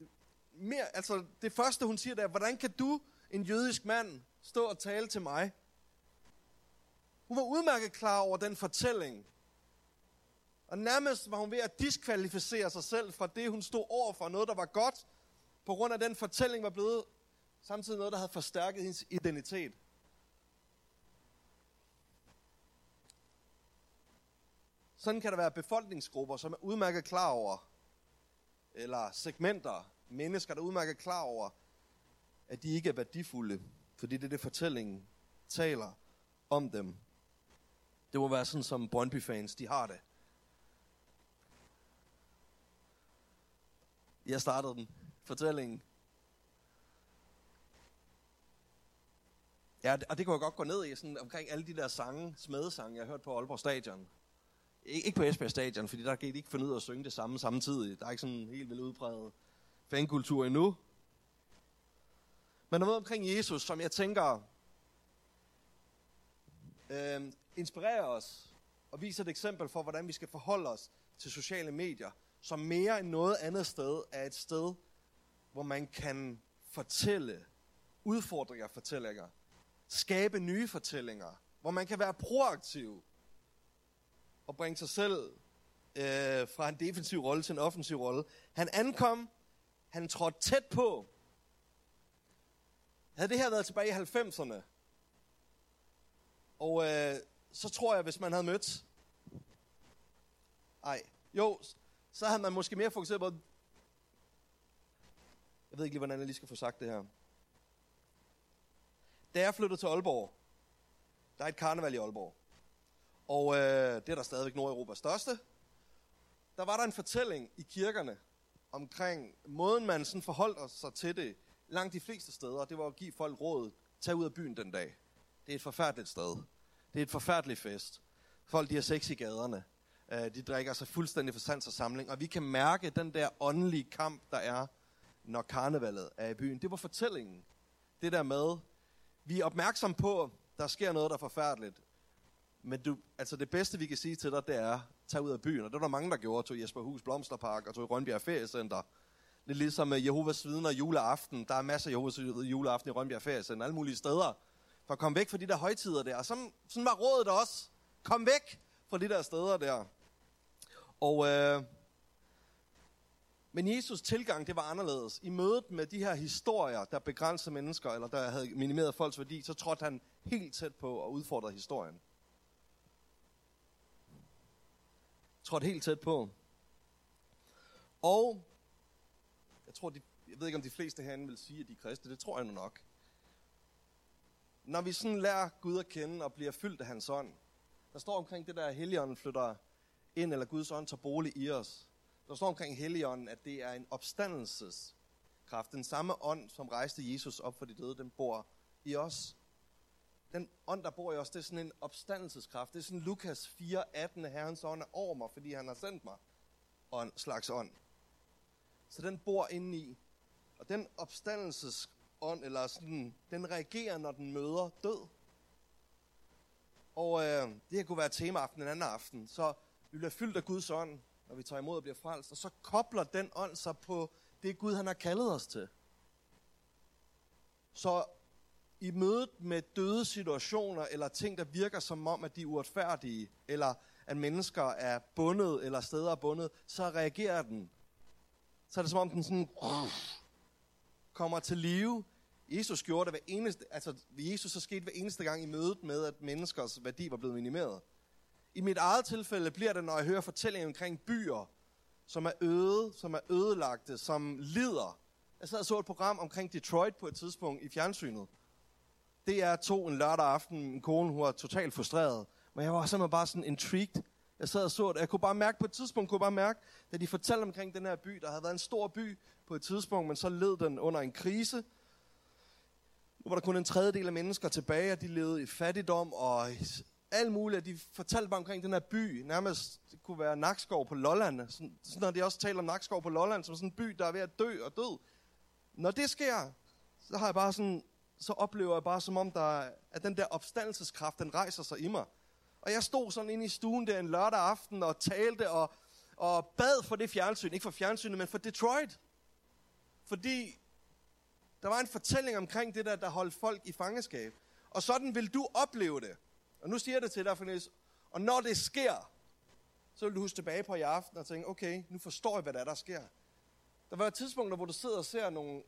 mere, altså det første hun siger der, hvordan kan du, en jødisk mand, stå og tale til mig? Hun var udmærket klar over den fortælling. Og nærmest var hun ved at diskvalificere sig selv fra det, hun stod over for. Noget, der var godt, på grund af den fortælling var blevet samtidig noget, der havde forstærket hendes identitet. Sådan kan der være befolkningsgrupper, som er udmærket klar over, eller segmenter, mennesker, der er udmærket klar over, at de ikke er værdifulde, fordi det er det, fortællingen taler om dem. Det må være sådan, som Brøndby-fans, de har det. Jeg startede den fortællingen. Ja, og det kunne jeg godt gå ned i, sådan omkring alle de der sange, smedesange, jeg har hørt på Aalborg Stadion. Ikke på Esbjerg Stadion, fordi der kan de ikke finde ud af at synge det samme samtidig. Der er ikke sådan en helt vildt udpræget fankultur endnu. Men noget omkring Jesus, som jeg tænker øh, inspirerer os og viser et eksempel for, hvordan vi skal forholde os til sociale medier, som mere end noget andet sted er et sted, hvor man kan fortælle udfordringer fortællinger, skabe nye fortællinger, hvor man kan være proaktiv at bringe sig selv øh, fra en defensiv rolle til en offensiv rolle. Han ankom, han trådte tæt på. Havde det her været tilbage i 90'erne, og øh, så tror jeg, hvis man havde mødt... Ej, jo, så havde man måske mere fokuseret på, jeg ved ikke lige, hvordan jeg lige skal få sagt det her. Da jeg flyttede til Aalborg, der er et karneval i Aalborg. Og øh, det er der stadigvæk Nordeuropas største. Der var der en fortælling i kirkerne omkring måden, man sådan forholdt sig til det langt de fleste steder. Det var at give folk råd, tag ud af byen den dag. Det er et forfærdeligt sted. Det er et forfærdeligt fest. Folk de har sex i gaderne. Øh, de drikker sig fuldstændig for sans og samling. Og vi kan mærke den der åndelige kamp, der er når karnevalet er i byen. Det var fortællingen. Det der med, vi er opmærksom på, der sker noget, der er forfærdeligt. Men du, altså det bedste, vi kan sige til dig, det er, tag ud af byen. Og det var der mange, der gjorde. Tog Jesper Hus Blomsterpark og tog i Rønbjerg Feriecenter. Lidt ligesom øh, Jehovas vidner juleaften. Der er masser af Jehovas vidner juleaften i Rønbjerg Feriecenter. Alle mulige steder. For at komme væk fra de der højtider der. Og sådan, sådan var rådet også. Kom væk fra de der steder der. Og, øh, men Jesus tilgang, det var anderledes. I mødet med de her historier, der begrænsede mennesker, eller der havde minimeret folks værdi, så trådte han helt tæt på og udfordrede historien. Trådt helt tæt på. Og jeg tror, de, jeg ved ikke, om de fleste herinde vil sige, at de er kristne. Det tror jeg nu nok. Når vi sådan lærer Gud at kende og bliver fyldt af hans ånd, der står omkring det der, at Helligånden flytter ind, eller Guds ånd tager bolig i os. Der står omkring Helligånden, at det er en opstandelseskraft. Den samme ånd, som rejste Jesus op for de døde, den bor i os. Den ånd, der bor i os, det er sådan en opstandelseskraft. Det er sådan Lukas 4, 18, Herrens ånd er over mig, fordi han har sendt mig. Og en slags ånd. Så den bor indeni. i. Og den opstandelsesånd, eller sådan, den reagerer, når den møder død. Og øh, det her kunne være temaaften en anden aften. Så vi bliver fyldt af Guds ånd, når vi tager imod og bliver frelst. Og så kobler den ånd sig på det Gud, han har kaldet os til. Så i mødet med døde situationer, eller ting, der virker som om, at de er uretfærdige, eller at mennesker er bundet, eller steder er bundet, så reagerer den. Så er det som om, den sådan kommer til live. Jesus gjorde det hver eneste, altså Jesus så skete hver eneste gang i mødet med, at menneskers værdi var blevet minimeret. I mit eget tilfælde bliver det, når jeg hører fortællinger omkring byer, som er øde, som er ødelagte, som lider. Jeg sad og så et program omkring Detroit på et tidspunkt i fjernsynet. Det er to en lørdag aften. Min kone hun var totalt frustreret. Men jeg var simpelthen bare sådan intrigued. Jeg sad og så det. Jeg kunne bare mærke på et tidspunkt, kunne bare mærke, da de fortalte omkring den her by, der havde været en stor by på et tidspunkt, men så led den under en krise. Nu var der kun en tredjedel af mennesker tilbage, og de levede i fattigdom og alt muligt. De fortalte bare omkring den her by. Nærmest, det kunne være Nakskov på Lolland. Sådan, sådan når de også taler om Nakskov på Lolland, som sådan en by, der er ved at dø og død. Når det sker, så har jeg bare sådan, så oplever jeg bare som om, der, at den der opstandelseskraft, den rejser sig i mig. Og jeg stod sådan inde i stuen der en lørdag aften og talte og, og bad for det fjernsyn. Ikke for fjernsynet, men for Detroit. Fordi der var en fortælling omkring det der, der holdt folk i fangeskab. Og sådan vil du opleve det. Og nu siger jeg det til dig, Fornæs. Og når det sker, så vil du huske tilbage på i aften og tænke, okay, nu forstår jeg, hvad der er, der sker. Der var et tidspunkt, hvor du sidder og ser nogle...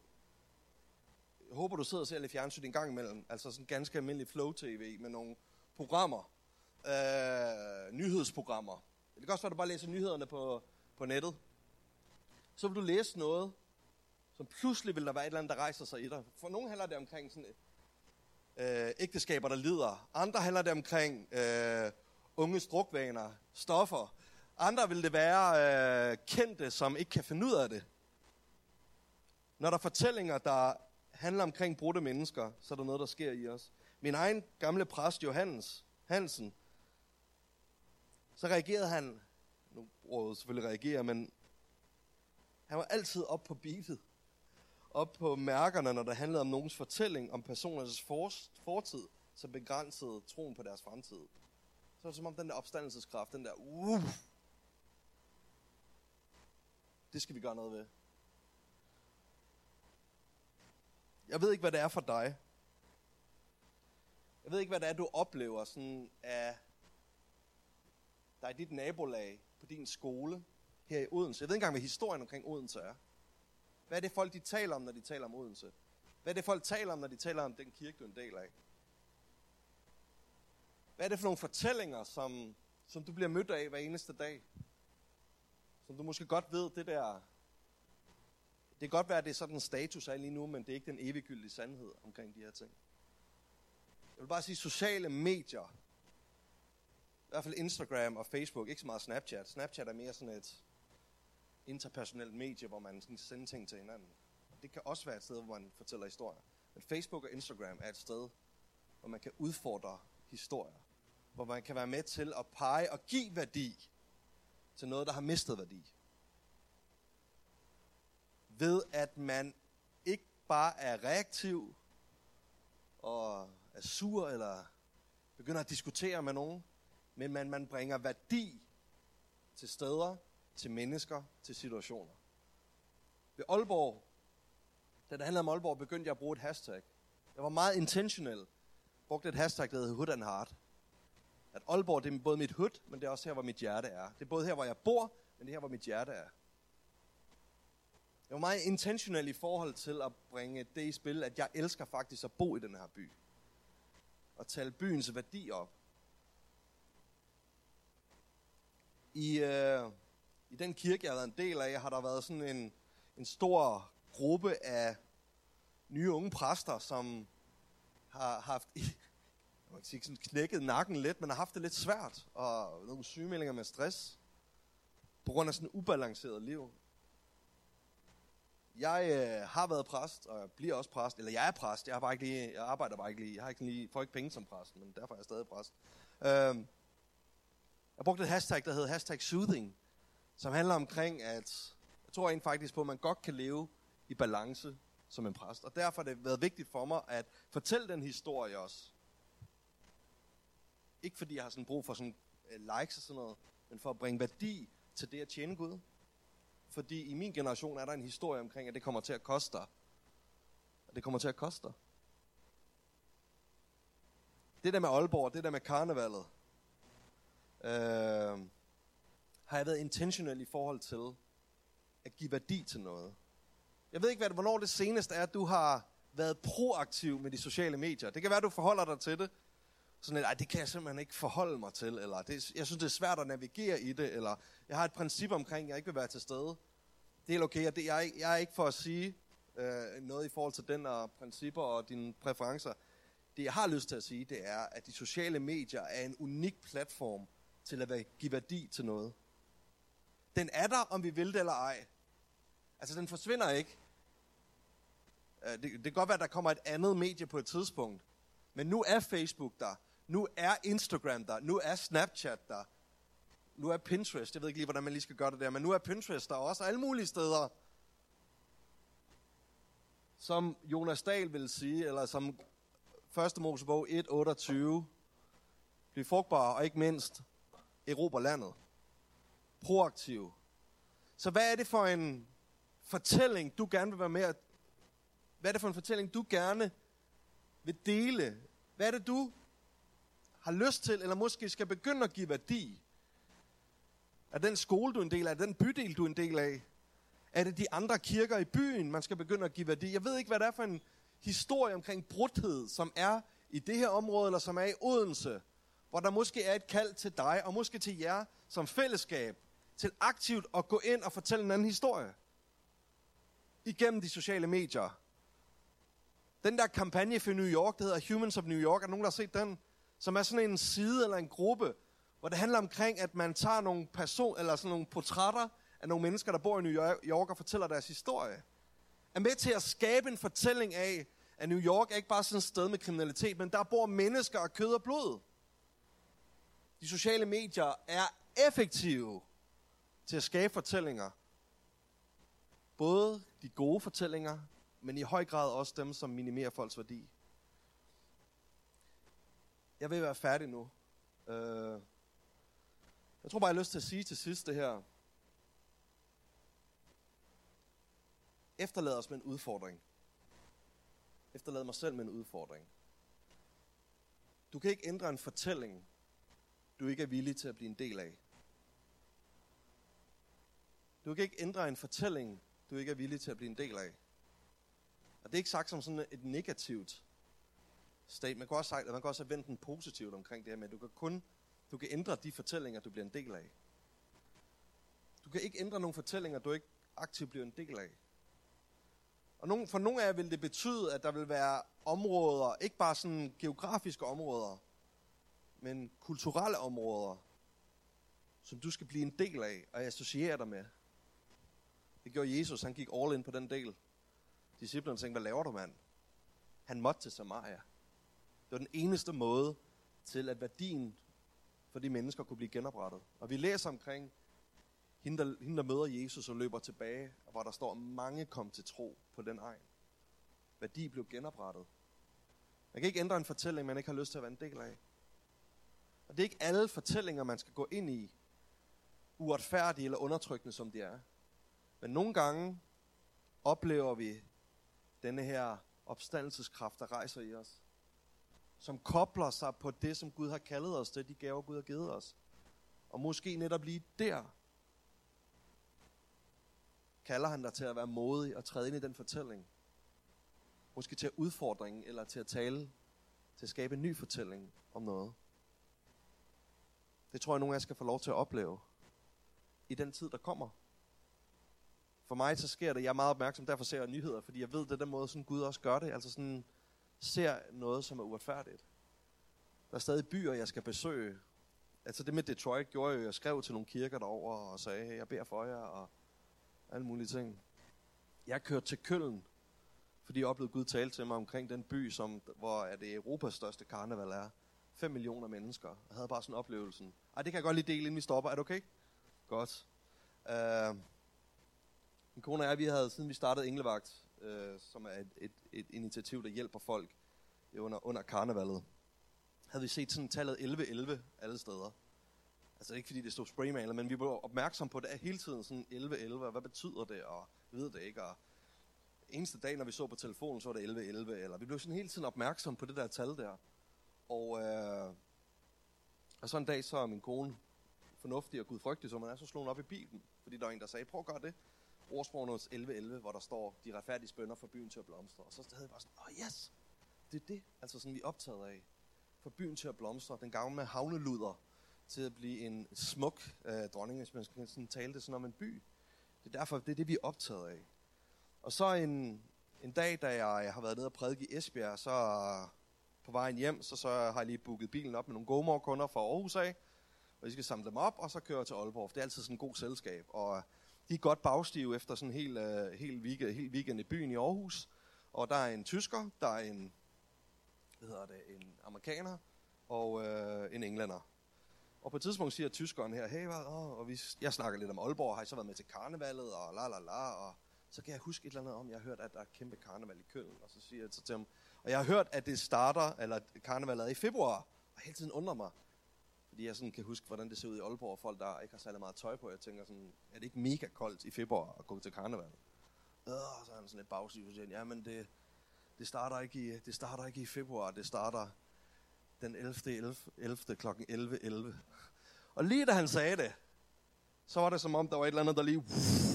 Jeg håber, du sidder og ser lidt fjernsyn en gang imellem. Altså sådan ganske almindelig flow-tv med nogle programmer. Øh, nyhedsprogrammer. Det kan også være, at du bare læser nyhederne på, på nettet. Så vil du læse noget, som pludselig vil der være et eller andet, der rejser sig i dig. For nogle handler det omkring sådan øh, ægteskaber, der lider. Andre handler det omkring øh, unges drukvaner, stoffer. Andre vil det være øh, kendte, som ikke kan finde ud af det. Når der er fortællinger, der handler omkring brudte mennesker, så er der noget, der sker i os. Min egen gamle præst, Johannes Hansen, så reagerede han, nu bruger jeg selvfølgelig reagere, men han var altid op på beatet op på mærkerne, når det handlede om nogens fortælling om personers for, fortid, som begrænsede troen på deres fremtid. Så var det som om den der opstandelseskraft, den der, uh, det skal vi gøre noget ved. Jeg ved ikke, hvad det er for dig. Jeg ved ikke, hvad det er, du oplever sådan af dig i dit nabolag, på din skole, her i Odense. Jeg ved ikke engang, hvad historien omkring Odense er. Hvad er det folk, de taler om, når de taler om Odense? Hvad er det folk taler om, når de taler om den kirke, du er en del af? Hvad er det for nogle fortællinger, som, som du bliver mødt af hver eneste dag? Som du måske godt ved, det der... Det kan godt være, at det er sådan en status af lige nu, men det er ikke den eviggyldige sandhed omkring de her ting. Jeg vil bare sige, sociale medier, i hvert fald Instagram og Facebook, ikke så meget Snapchat. Snapchat er mere sådan et, interpersonelt medie, hvor man skal sende ting til hinanden. Det kan også være et sted, hvor man fortæller historier. Men Facebook og Instagram er et sted, hvor man kan udfordre historier. Hvor man kan være med til at pege og give værdi til noget, der har mistet værdi. Ved at man ikke bare er reaktiv og er sur eller begynder at diskutere med nogen, men man, man bringer værdi til steder, til mennesker, til situationer. Ved Aalborg, da det handlede om Aalborg, begyndte jeg at bruge et hashtag. Jeg var meget intentionel. Brugte et hashtag, der hedder Hood and Heart. at Aalborg det er både mit hud, men det er også her, hvor mit hjerte er. Det er både her, hvor jeg bor, men det er her, hvor mit hjerte er. Jeg var meget intentionel i forhold til at bringe det i spil, at jeg elsker faktisk at bo i den her by. Og tale byens værdi op. I, øh, I den kirke, jeg har været en del af, har der været sådan en, en stor gruppe af nye unge præster, som har haft man kan sige, sådan knækket nakken lidt, men har haft det lidt svært, og nogle sygemeldinger med stress, på grund af sådan et ubalanceret liv. Jeg øh, har været præst, og jeg bliver også præst, eller jeg er præst, jeg, har bare ikke lige, jeg arbejder bare ikke lige, jeg har ikke lige, får ikke penge som præst, men derfor er jeg stadig præst. Øh, jeg brugte et hashtag, der hedder hashtag soothing, som handler omkring, at jeg tror egentlig faktisk på, at man godt kan leve i balance som en præst. Og derfor har det været vigtigt for mig at fortælle den historie også. Ikke fordi jeg har sådan brug for sådan øh, likes og sådan noget, men for at bringe værdi til det at tjene Gud. Fordi i min generation er der en historie omkring, at det kommer til at koste dig. Og det kommer til at koste dig. Det der med Aalborg, det der med karnevalet, øh, har jeg været intentionel i forhold til at give værdi til noget. Jeg ved ikke, hvad, hvornår det seneste er, at du har været proaktiv med de sociale medier. Det kan være, at du forholder dig til det. Sådan et, det kan jeg simpelthen ikke forholde mig til, eller det, jeg synes, det er svært at navigere i det, eller jeg har et princip omkring, at jeg ikke vil være til stede. Det er okay, og det, jeg, jeg er ikke for at sige øh, noget i forhold til den og principper og dine præferencer. Det, jeg har lyst til at sige, det er, at de sociale medier er en unik platform til at give værdi til noget. Den er der, om vi vil det eller ej. Altså, den forsvinder ikke. Øh, det, det kan godt være, at der kommer et andet medie på et tidspunkt. Men nu er Facebook der. Nu er Instagram der. Nu er Snapchat der. Nu er Pinterest. Jeg ved ikke lige, hvordan man lige skal gøre det der. Men nu er Pinterest der også. Alle mulige steder. Som Jonas Dahl vil sige, eller som 1. Mosebog 1.28. Bliv frugtbare, og ikke mindst erobre landet. Proaktiv. Så hvad er det for en fortælling, du gerne vil være med at... Hvad er det for en fortælling, du gerne vil dele? Hvad er det, du har lyst til, eller måske skal begynde at give værdi? Er den skole, du er en del af? Er den bydel, du er en del af? Er det de andre kirker i byen, man skal begynde at give værdi? Jeg ved ikke, hvad det er for en historie omkring brudhed, som er i det her område, eller som er i Odense, hvor der måske er et kald til dig, og måske til jer som fællesskab, til aktivt at gå ind og fortælle en anden historie igennem de sociale medier. Den der kampagne for New York, der hedder Humans of New York, er nogen, der har set den? Som er sådan en side eller en gruppe, hvor det handler omkring, at man tager nogle person eller sådan nogle portrætter af nogle mennesker, der bor i New York og fortæller deres historie. Er med til at skabe en fortælling af, at New York er ikke bare sådan et sted med kriminalitet, men der bor mennesker af kød og blod. De sociale medier er effektive til at skabe fortællinger. Både de gode fortællinger, men i høj grad også dem, som minimerer folks værdi. Jeg vil være færdig nu. Uh, jeg tror bare, jeg har lyst til at sige til sidst det her. Efterlad os med en udfordring. Efterlad mig selv med en udfordring. Du kan ikke ændre en fortælling, du ikke er villig til at blive en del af. Du kan ikke ændre en fortælling, du ikke er villig til at blive en del af. Og det er ikke sagt som sådan et negativt state. Man kan også, sagt, man kan også have vendt den positivt omkring det her med, at du kan kun du kan ændre de fortællinger, du bliver en del af. Du kan ikke ændre nogle fortællinger, du ikke aktivt bliver en del af. Og nogen, for nogle af jer vil det betyde, at der vil være områder, ikke bare sådan geografiske områder, men kulturelle områder, som du skal blive en del af og associere dig med. Det gjorde Jesus, han gik all in på den del. Disciplerne tænkte, hvad laver du mand? Han måtte til Samaria. Det var den eneste måde til, at værdien for de mennesker kunne blive genoprettet. Og vi læser omkring hende der, hende, der møder Jesus og løber tilbage, og hvor der står, mange kom til tro på den egen. Værdi blev genoprettet. Man kan ikke ændre en fortælling, man ikke har lyst til at være en del af. Og det er ikke alle fortællinger, man skal gå ind i, uretfærdige eller undertrykkende, som de er. Men nogle gange oplever vi denne her opstandelseskraft, der rejser i os som kobler sig på det, som Gud har kaldet os til, de gaver, Gud har givet os. Og måske netop lige der, kalder han dig til at være modig og træde ind i den fortælling. Måske til at udfordringen, eller til at tale, til at skabe en ny fortælling om noget. Det tror jeg, nogle af jer skal få lov til at opleve i den tid, der kommer. For mig så sker det, jeg er meget opmærksom, derfor ser jeg nyheder, fordi jeg ved, det er den måde, sådan Gud også gør det. Altså sådan, ser noget, som er uretfærdigt. Der er stadig byer, jeg skal besøge. Altså det med Detroit gjorde jeg, jeg skrev til nogle kirker derover og sagde, hey, jeg beder for jer, og alle mulige ting. Jeg kørte til Køln, fordi jeg oplevede Gud tale til mig omkring den by, som, hvor er det Europas største karneval er. 5 millioner mennesker. Jeg havde bare sådan en oplevelse. Ej, det kan jeg godt lige dele, inden vi stopper. Er det okay? Godt. Uh, min kone og jeg, vi havde, siden vi startede Englevagt, øh, som er et, et, et initiativ, der hjælper folk øh, under, under karnevalet, havde vi set sådan tallet 11-11 alle steder. Altså ikke fordi det stod spraymaler, men vi var opmærksom på det hele tiden, sådan 11-11, hvad betyder det, og ved det ikke, og eneste dag, når vi så på telefonen, så var det 11-11, eller vi blev sådan hele tiden opmærksom på det der tal der. Og, øh, og så en dag, så er min kone fornuftig og gudfrygtig, så man er så slået op i bilen, fordi der er en, der sagde, prøv at gøre det ordsprogenes 11.11, hvor der står, de retfærdige spønder for byen til at blomstre. Og så havde jeg bare sådan, åh oh, yes, det er det, altså sådan vi er optaget af. For byen til at blomstre, den gamle havneluder, til at blive en smuk øh, dronning, hvis man skal sådan tale det sådan om en by. Det er derfor, det er det, vi er optaget af. Og så en, en dag, da jeg har været nede og prædike i Esbjerg, så på vejen hjem, så, så har jeg lige booket bilen op med nogle GoMore-kunder fra Aarhus af, og vi skal samle dem op, og så køre til Aalborg. Det er altid sådan en god selskab, og de er godt bagstive efter sådan en hel, uh, hel, weekend, hel weekend i byen i Aarhus. Og der er en tysker, der er en, hvad hedder det, en amerikaner og uh, en englænder. Og på et tidspunkt siger tyskeren her, hey, hvad, oh, og vi, jeg snakker lidt om Aalborg, har I så været med til karnevalet, og la la la, og så kan jeg huske et eller andet om, jeg har hørt, at der er kæmpe karneval i Køln, og så siger jeg så til ham, og jeg har hørt, at det starter, eller karnevalet er i februar, og hele tiden undrer mig, fordi jeg sådan kan huske, hvordan det ser ud i Aalborg, og folk, der ikke har særlig meget tøj på, jeg tænker sådan, er det ikke mega koldt i februar at gå til karneval? Øh, så er han sådan lidt bagsig, og siger, ja, men det, det, starter ikke i, det starter ikke i februar, det starter den 11. 11. 11. kl. 11.11. 11. Og lige da han sagde det, så var det som om, der var et eller andet, der lige...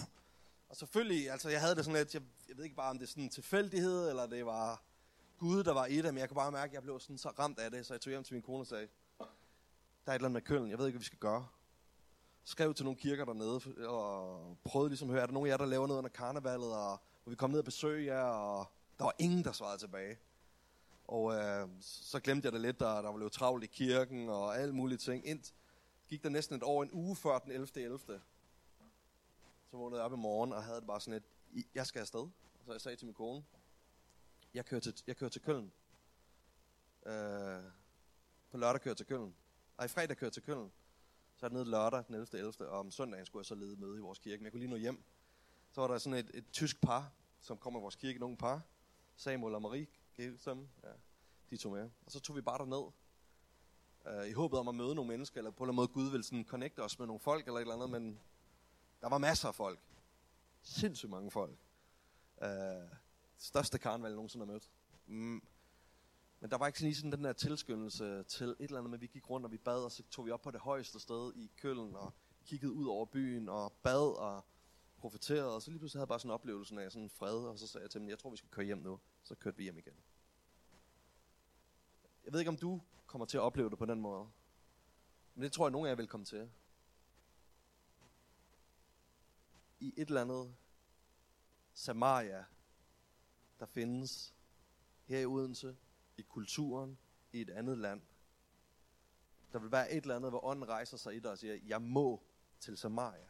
(laughs) Og selvfølgelig, altså jeg havde det sådan lidt, jeg, jeg ved ikke bare, om det er sådan en tilfældighed, eller det var Gud, der var i det, men jeg kunne bare mærke, at jeg blev sådan så ramt af det, så jeg tog hjem til min kone og sagde, der er et eller andet med køllen, jeg ved ikke, hvad vi skal gøre. Skrev til nogle kirker dernede, og prøvede ligesom at høre, er der nogen af jer, der laver noget under karnevalet, og hvor vi kom ned og besøge jer, og der var ingen, der svarede tilbage. Og øh, så glemte jeg det lidt, der, der var lidt travlt i kirken, og alle mulige ting. Ind, gik der næsten et år, en uge før den 11.11. 11. Så vågnede jeg op i morgen, og havde det bare sådan et, jeg skal afsted. Og så jeg sagde til min kone, jeg kører til, jeg kører til Køln. Øh, på lørdag kører jeg til Køln i fredag kører jeg til Køln. Så er det nede lørdag den 11. 11. Og om søndagen skulle jeg så lede møde i vores kirke. Men jeg kunne lige nå hjem. Så var der sådan et, et tysk par, som kom i vores kirke, nogle par. Samuel og Marie, som, ja, de tog med. Og så tog vi bare derned. Øh, I håbet om at møde nogle mennesker, eller på en eller anden måde Gud ville sådan connecte os med nogle folk, eller et eller andet, men der var masser af folk. Sindssygt mange folk. Øh, største karneval, jeg nogensinde har mødt. Mm. Men der var ikke sådan lige sådan den der tilskyndelse til et eller andet, men vi gik rundt, og vi bad, og så tog vi op på det højeste sted i Køln, og kiggede ud over byen, og bad, og profiterede, og så lige pludselig havde jeg bare sådan en oplevelse af sådan fred, og så sagde jeg til dem, jeg tror, vi skal køre hjem nu. Så kørte vi hjem igen. Jeg ved ikke, om du kommer til at opleve det på den måde. Men det tror jeg, nogen af jer vil komme til. I et eller andet Samaria, der findes her i Odense, i kulturen, i et andet land. Der vil være et eller andet, hvor ånden rejser sig i dig og siger, jeg må til Samaria.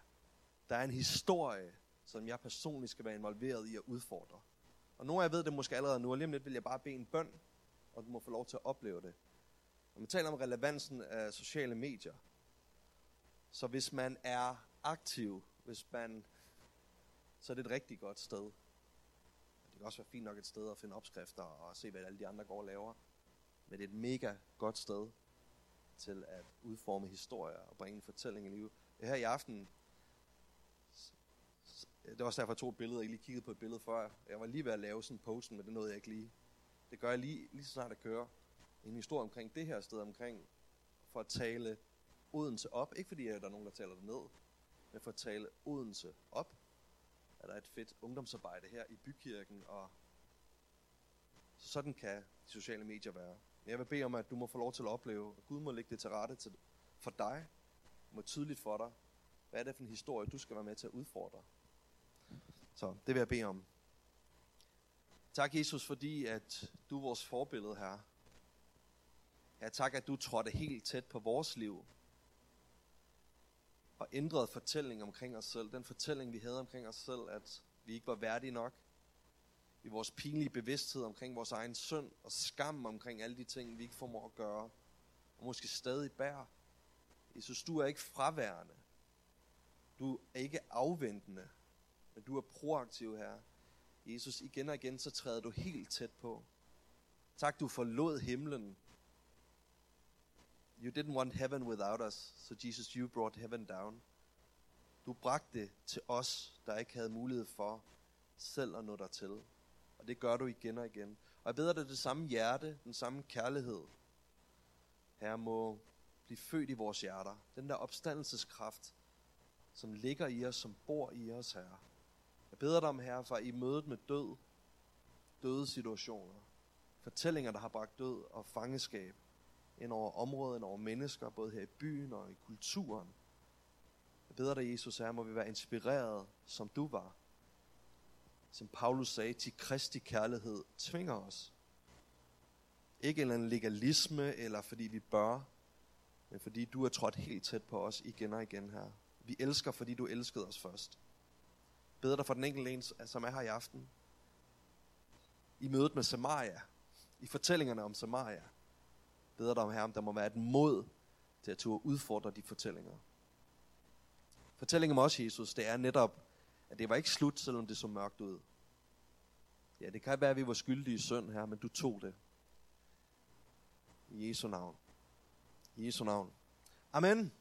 Der er en historie, som jeg personligt skal være involveret i at udfordre. Og nogle af jer ved det måske allerede nu, og lige om lidt vil jeg bare bede en bøn, og du må få lov til at opleve det. Når man taler om relevansen af sociale medier, så hvis man er aktiv, hvis man, så er det et rigtig godt sted kan også være fint nok et sted at finde opskrifter og se, hvad alle de andre går og laver. Men det er et mega godt sted til at udforme historier og bringe en fortælling i livet. Her i aften, det var også derfor, jeg tog et billede, og jeg lige kiggede på et billede før. Jeg var lige ved at lave sådan en posten, men det nåede jeg ikke lige. Det gør jeg lige, lige så snart jeg kører. en historie omkring det her sted, omkring for at tale Odense op. Ikke fordi at der er nogen, der taler det ned, men for at tale Odense op. Er der et fedt ungdomsarbejde her i bykirken, og sådan kan de sociale medier være. Men jeg vil bede om, at du må få lov til at opleve, at Gud må lægge det til rette til, for dig, må tydeligt for dig, hvad er det for en historie, du skal være med til at udfordre. Så det vil jeg bede om. Tak, Jesus, fordi at du er vores forbillede her. Ja, tak, at du trådte helt tæt på vores liv og ændrede fortællingen omkring os selv. Den fortælling, vi havde omkring os selv, at vi ikke var værdige nok. I vores pinlige bevidsthed omkring vores egen synd og skam omkring alle de ting, vi ikke formår at gøre. Og måske stadig bærer. Jesus, du er ikke fraværende. Du er ikke afventende, men du er proaktiv her. Jesus, igen og igen, så træder du helt tæt på. Tak, du forlod himlen. You didn't want heaven without us, so Jesus, you brought heaven down. Du bragte det til os, der ikke havde mulighed for selv at nå dig til. Og det gør du igen og igen. Og jeg beder dig det samme hjerte, den samme kærlighed. Her må blive født i vores hjerter. Den der opstandelseskraft, som ligger i os, som bor i os, her. Jeg beder dig om, Herre, for i mødet med død, døde situationer, fortællinger, der har bragt død og fangeskab ind over området, ind over mennesker, både her i byen og i kulturen. Jeg beder dig, Jesus, her må vi være inspireret, som du var. Som Paulus sagde, til Kristi kærlighed tvinger os. Ikke en eller anden legalisme, eller fordi vi bør, men fordi du er trådt helt tæt på os igen og igen her. Vi elsker, fordi du elskede os først. Beder dig for den enkelte en, som er her i aften. I mødet med Samaria. I fortællingerne om Samaria. Beder dig om, her, om der må være et mod til at turde udfordre de fortællinger. Fortællingen om os, Jesus, det er netop, at det var ikke slut, selvom det så mørkt ud. Ja, det kan være, at vi var skyldige i synd her, men du tog det. I Jesu navn. I Jesu navn. Amen.